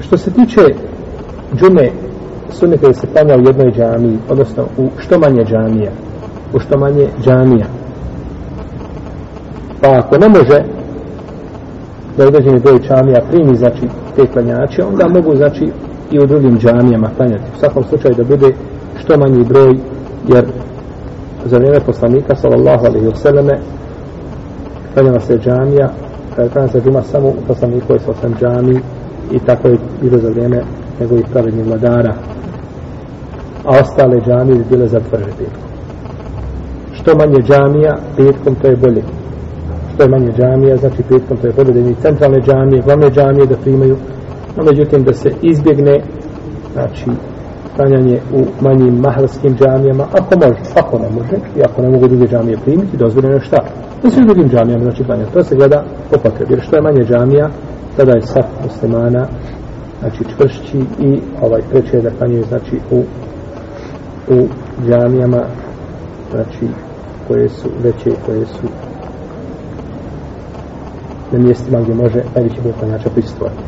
Što se tiče džume, sunnete je se klanja u jednoj džamiji, odnosno u što manje džamija. U što manje džamija. Pa ako ne može da određeni broj džamija primi, znači, te klanjače, onda mogu, znači, i u drugim džamijama klanjati. U svakom slučaju da bude što manji broj, jer za vrijeme poslanika, sallallahu alaihi wa sallame, klanjala se džamija, kada klanjala se džuma samo u poslaniku je sam džami i tako je bilo za vrijeme njegovih pravednih vladara. A ostale džamije bi bile zatvorene petkom. Što manje džamija, petkom to je bolje. Što je manje džamija, znači petkom to je bolje da je centralne džamije, glavne džamije da primaju, no međutim da se izbjegne znači klanjanje u manjim mahalskim džamijama, ako može, ako ne može, i ako ne mogu druge džamije primiti, dozvoljeno je šta? Da se u drugim džamijama, znači klanjati. To se gleda po potrebi, jer što je manje džamija, tada je saf muslimana, znači čvršći i ovaj treće da klanjaju, znači u, u džamijama, znači koje su veće, koje su na mjestima gdje može najveći broj klanjača pristovati.